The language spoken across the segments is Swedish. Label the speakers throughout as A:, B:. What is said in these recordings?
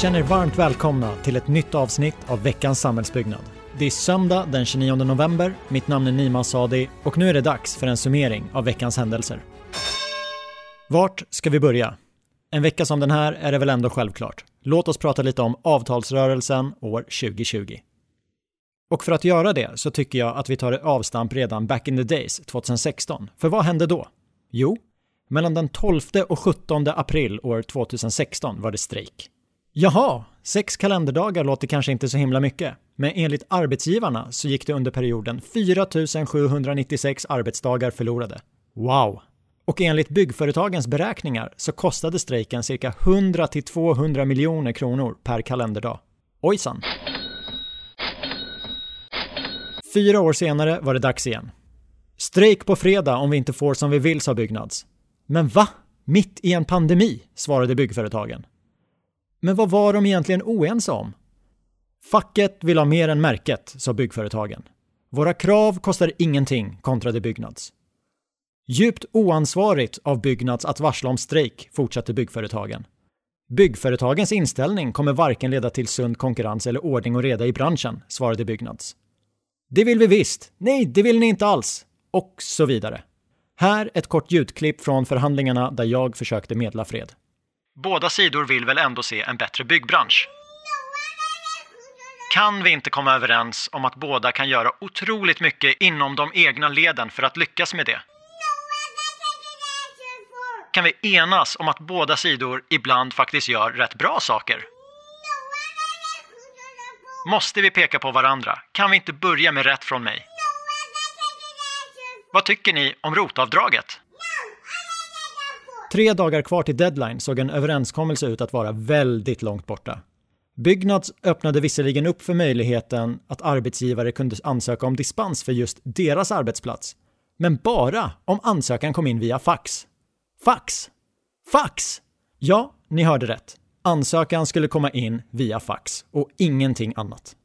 A: känner er varmt välkomna till ett nytt avsnitt av veckans samhällsbyggnad. Det är söndag den 29 november, mitt namn är Nima Sadi och nu är det dags för en summering av veckans händelser. Vart ska vi börja? En vecka som den här är det väl ändå självklart. Låt oss prata lite om avtalsrörelsen år 2020. Och för att göra det så tycker jag att vi tar ett avstamp redan back in the days 2016. För vad hände då? Jo, mellan den 12 och 17 april år 2016 var det strejk. Jaha, sex kalenderdagar låter kanske inte så himla mycket, men enligt arbetsgivarna så gick det under perioden 4 796 arbetsdagar förlorade. Wow! Och enligt byggföretagens beräkningar så kostade strejken cirka 100 200 miljoner kronor per kalenderdag. Ojsan! Fyra år senare var det dags igen. Strejk på fredag om vi inte får som vi vill, sa Byggnads. Men va? Mitt i en pandemi? svarade byggföretagen. Men vad var de egentligen oense om? Facket vill ha mer än märket, sa byggföretagen. Våra krav kostar ingenting, kontrade Byggnads. Djupt oansvarigt av Byggnads att varsla om strejk, fortsatte byggföretagen. Byggföretagens inställning kommer varken leda till sund konkurrens eller ordning och reda i branschen, svarade Byggnads. Det vill vi visst. Nej, det vill ni inte alls. Och så vidare. Här ett kort ljudklipp från förhandlingarna där jag försökte medla fred. Båda sidor vill väl ändå se en bättre byggbransch? Kan vi inte komma överens om att båda kan göra otroligt mycket inom de egna leden för att lyckas med det? Kan vi enas om att båda sidor ibland faktiskt gör rätt bra saker? Måste vi peka på varandra? Kan vi inte börja med rätt från mig? Vad tycker ni om rotavdraget? Tre dagar kvar till deadline såg en överenskommelse ut att vara väldigt långt borta. Byggnads öppnade visserligen upp för möjligheten att arbetsgivare kunde ansöka om dispens för just deras arbetsplats, men bara om ansökan kom in via fax. Fax! Fax! Ja, ni hörde rätt. Ansökan skulle komma in via fax och ingenting annat.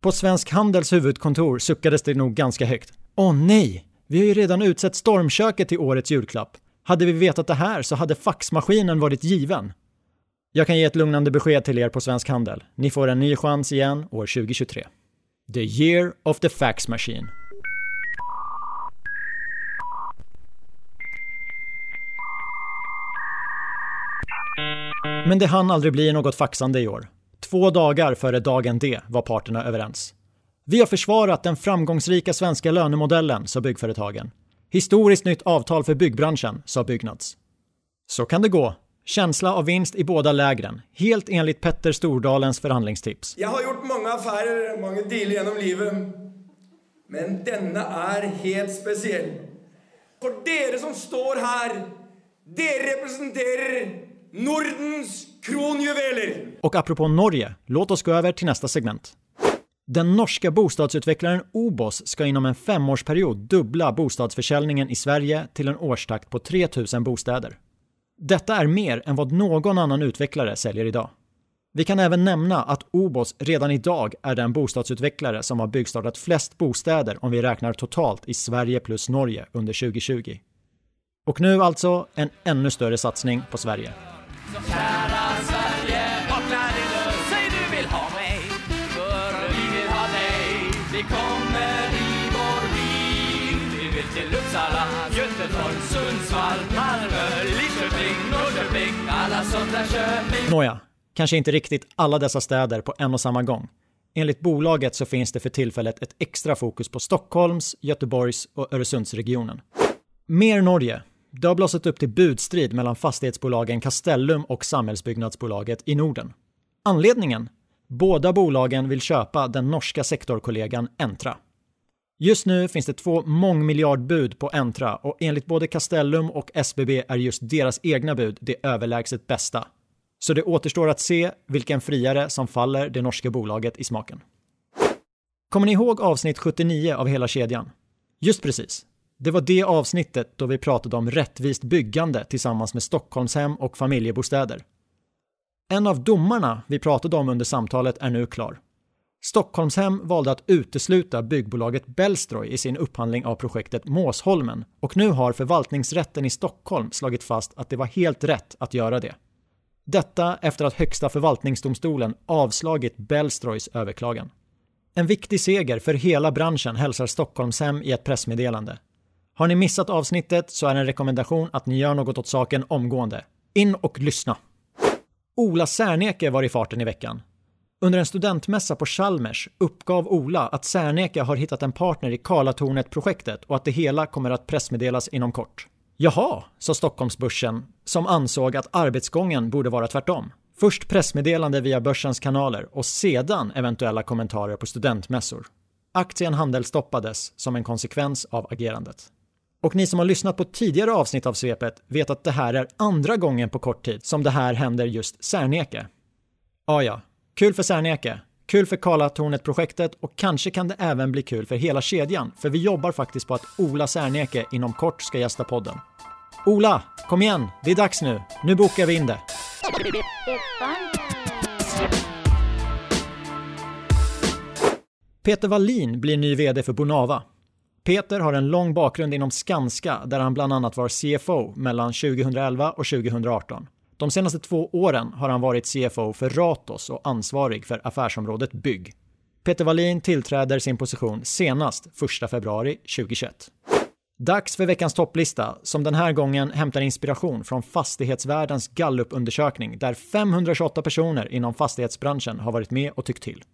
A: På Svensk Handels huvudkontor suckades det nog ganska högt. Åh nej! Vi har ju redan utsett stormköket till årets julklapp. Hade vi vetat det här så hade faxmaskinen varit given. Jag kan ge ett lugnande besked till er på Svensk Handel. Ni får en ny chans igen år 2023. The year of the fax machine. Men det hann aldrig bli något faxande i år. Två dagar före dagen D var parterna överens. Vi har försvarat den framgångsrika svenska lönemodellen, sa byggföretagen. Historiskt nytt avtal för byggbranschen, sa Byggnads. Så kan det gå. Känsla av vinst i båda lägren, helt enligt Petter Stordalens förhandlingstips.
B: Jag har gjort många affärer, många deal genom livet. Men denna är helt speciell. För er som står här, de representerar Nordens kronjuveler.
A: Och apropå Norge, låt oss gå över till nästa segment. Den norska bostadsutvecklaren Obos ska inom en femårsperiod dubbla bostadsförsäljningen i Sverige till en årstakt på 3000 bostäder. Detta är mer än vad någon annan utvecklare säljer idag. Vi kan även nämna att Obos redan idag är den bostadsutvecklare som har byggstartat flest bostäder om vi räknar totalt i Sverige plus Norge under 2020. Och nu alltså en ännu större satsning på Sverige. Sverige, Uppsala, Göteborg, Sundsvall, Malmö, Lidköping, Norrköping, alla sådana Köping Nåja, kanske inte riktigt alla dessa städer på en och samma gång. Enligt bolaget så finns det för tillfället ett extra fokus på Stockholms, Göteborgs och Öresundsregionen. Mer Norge, det har blossat upp till budstrid mellan fastighetsbolagen Castellum och Samhällsbyggnadsbolaget i Norden. Anledningen? Båda bolagen vill köpa den norska sektorkollegan Entra. Just nu finns det två mångmiljardbud på Entra och enligt både Castellum och SBB är just deras egna bud det överlägset bästa. Så det återstår att se vilken friare som faller det norska bolaget i smaken. Kommer ni ihåg avsnitt 79 av hela kedjan? Just precis. Det var det avsnittet då vi pratade om rättvist byggande tillsammans med Stockholmshem och familjebostäder. En av domarna vi pratade om under samtalet är nu klar. Stockholmshem valde att utesluta byggbolaget Bellstroy i sin upphandling av projektet Måsholmen och nu har förvaltningsrätten i Stockholm slagit fast att det var helt rätt att göra det. Detta efter att Högsta förvaltningsdomstolen avslagit Bellstroys överklagan. En viktig seger för hela branschen hälsar Stockholmshem i ett pressmeddelande. Har ni missat avsnittet så är en rekommendation att ni gör något åt saken omgående. In och lyssna! Ola Serneke var i farten i veckan. Under en studentmässa på Chalmers uppgav Ola att Serneke har hittat en partner i Karlatornet-projektet och att det hela kommer att pressmeddelas inom kort. Jaha, sa Stockholmsbörsen, som ansåg att arbetsgången borde vara tvärtom. Först pressmeddelande via börsens kanaler och sedan eventuella kommentarer på studentmässor. Aktien handelsstoppades som en konsekvens av agerandet. Och ni som har lyssnat på tidigare avsnitt av svepet vet att det här är andra gången på kort tid som det här händer just Serneke. Ah, ja, kul för Serneke, kul för Karlatornet-projektet och kanske kan det även bli kul för hela kedjan, för vi jobbar faktiskt på att Ola Serneke inom kort ska gästa podden. Ola, kom igen, det är dags nu. Nu bokar vi in det. Peter Wallin blir ny VD för Bonava. Peter har en lång bakgrund inom Skanska där han bland annat var CFO mellan 2011 och 2018. De senaste två åren har han varit CFO för Ratos och ansvarig för affärsområdet bygg. Peter Wallin tillträder sin position senast 1 februari 2021. Dags för veckans topplista som den här gången hämtar inspiration från fastighetsvärldens gallupundersökning där 528 personer inom fastighetsbranschen har varit med och tyckt till.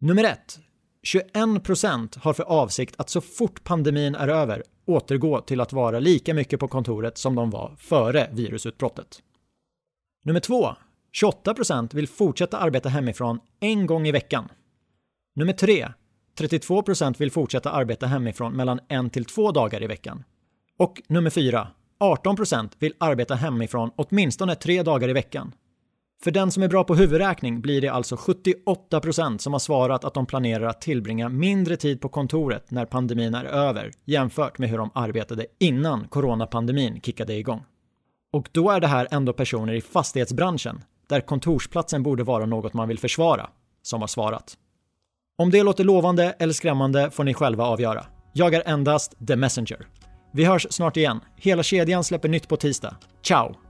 A: Nummer 1. 21% har för avsikt att så fort pandemin är över återgå till att vara lika mycket på kontoret som de var före virusutbrottet. Nummer 2. 28% vill fortsätta arbeta hemifrån en gång i veckan. Nummer 3. 32% vill fortsätta arbeta hemifrån mellan en till två dagar i veckan. Och nummer 4. 18% vill arbeta hemifrån åtminstone tre dagar i veckan. För den som är bra på huvudräkning blir det alltså 78% som har svarat att de planerar att tillbringa mindre tid på kontoret när pandemin är över jämfört med hur de arbetade innan coronapandemin kickade igång. Och då är det här ändå personer i fastighetsbranschen, där kontorsplatsen borde vara något man vill försvara, som har svarat. Om det låter lovande eller skrämmande får ni själva avgöra. Jag är endast the messenger. Vi hörs snart igen. Hela kedjan släpper nytt på tisdag. Ciao!